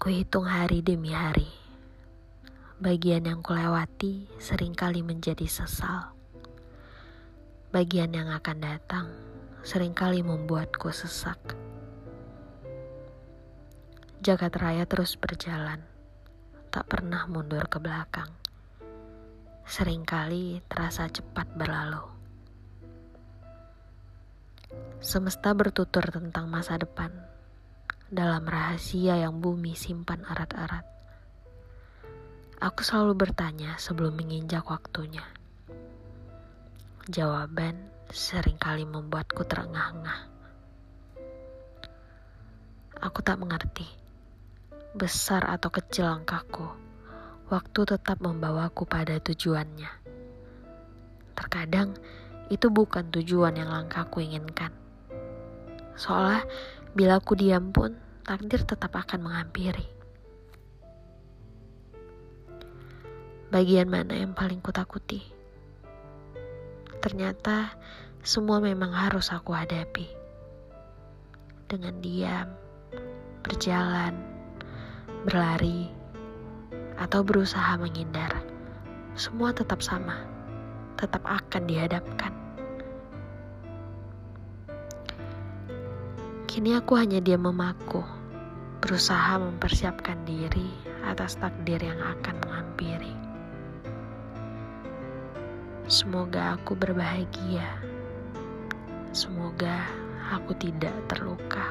Kuhitung hari demi hari. Bagian yang kulewati sering kali menjadi sesal. Bagian yang akan datang sering kali membuatku sesak. Jagat raya terus berjalan, tak pernah mundur ke belakang. Seringkali terasa cepat berlalu. Semesta bertutur tentang masa depan dalam rahasia yang bumi simpan erat-erat. Aku selalu bertanya sebelum menginjak waktunya. Jawaban sering kali membuatku terengah-engah. Aku tak mengerti, besar atau kecil langkahku, waktu tetap membawaku pada tujuannya. Terkadang itu bukan tujuan yang langkahku inginkan. Seolah bila aku diam pun, takdir tetap akan menghampiri. Bagian mana yang paling kutakuti? Ternyata semua memang harus aku hadapi. Dengan diam, berjalan, berlari, atau berusaha menghindar, semua tetap sama, tetap akan dihadapkan. Kini aku hanya diam memaku, berusaha mempersiapkan diri atas takdir yang akan menghampiri. Semoga aku berbahagia. Semoga aku tidak terluka.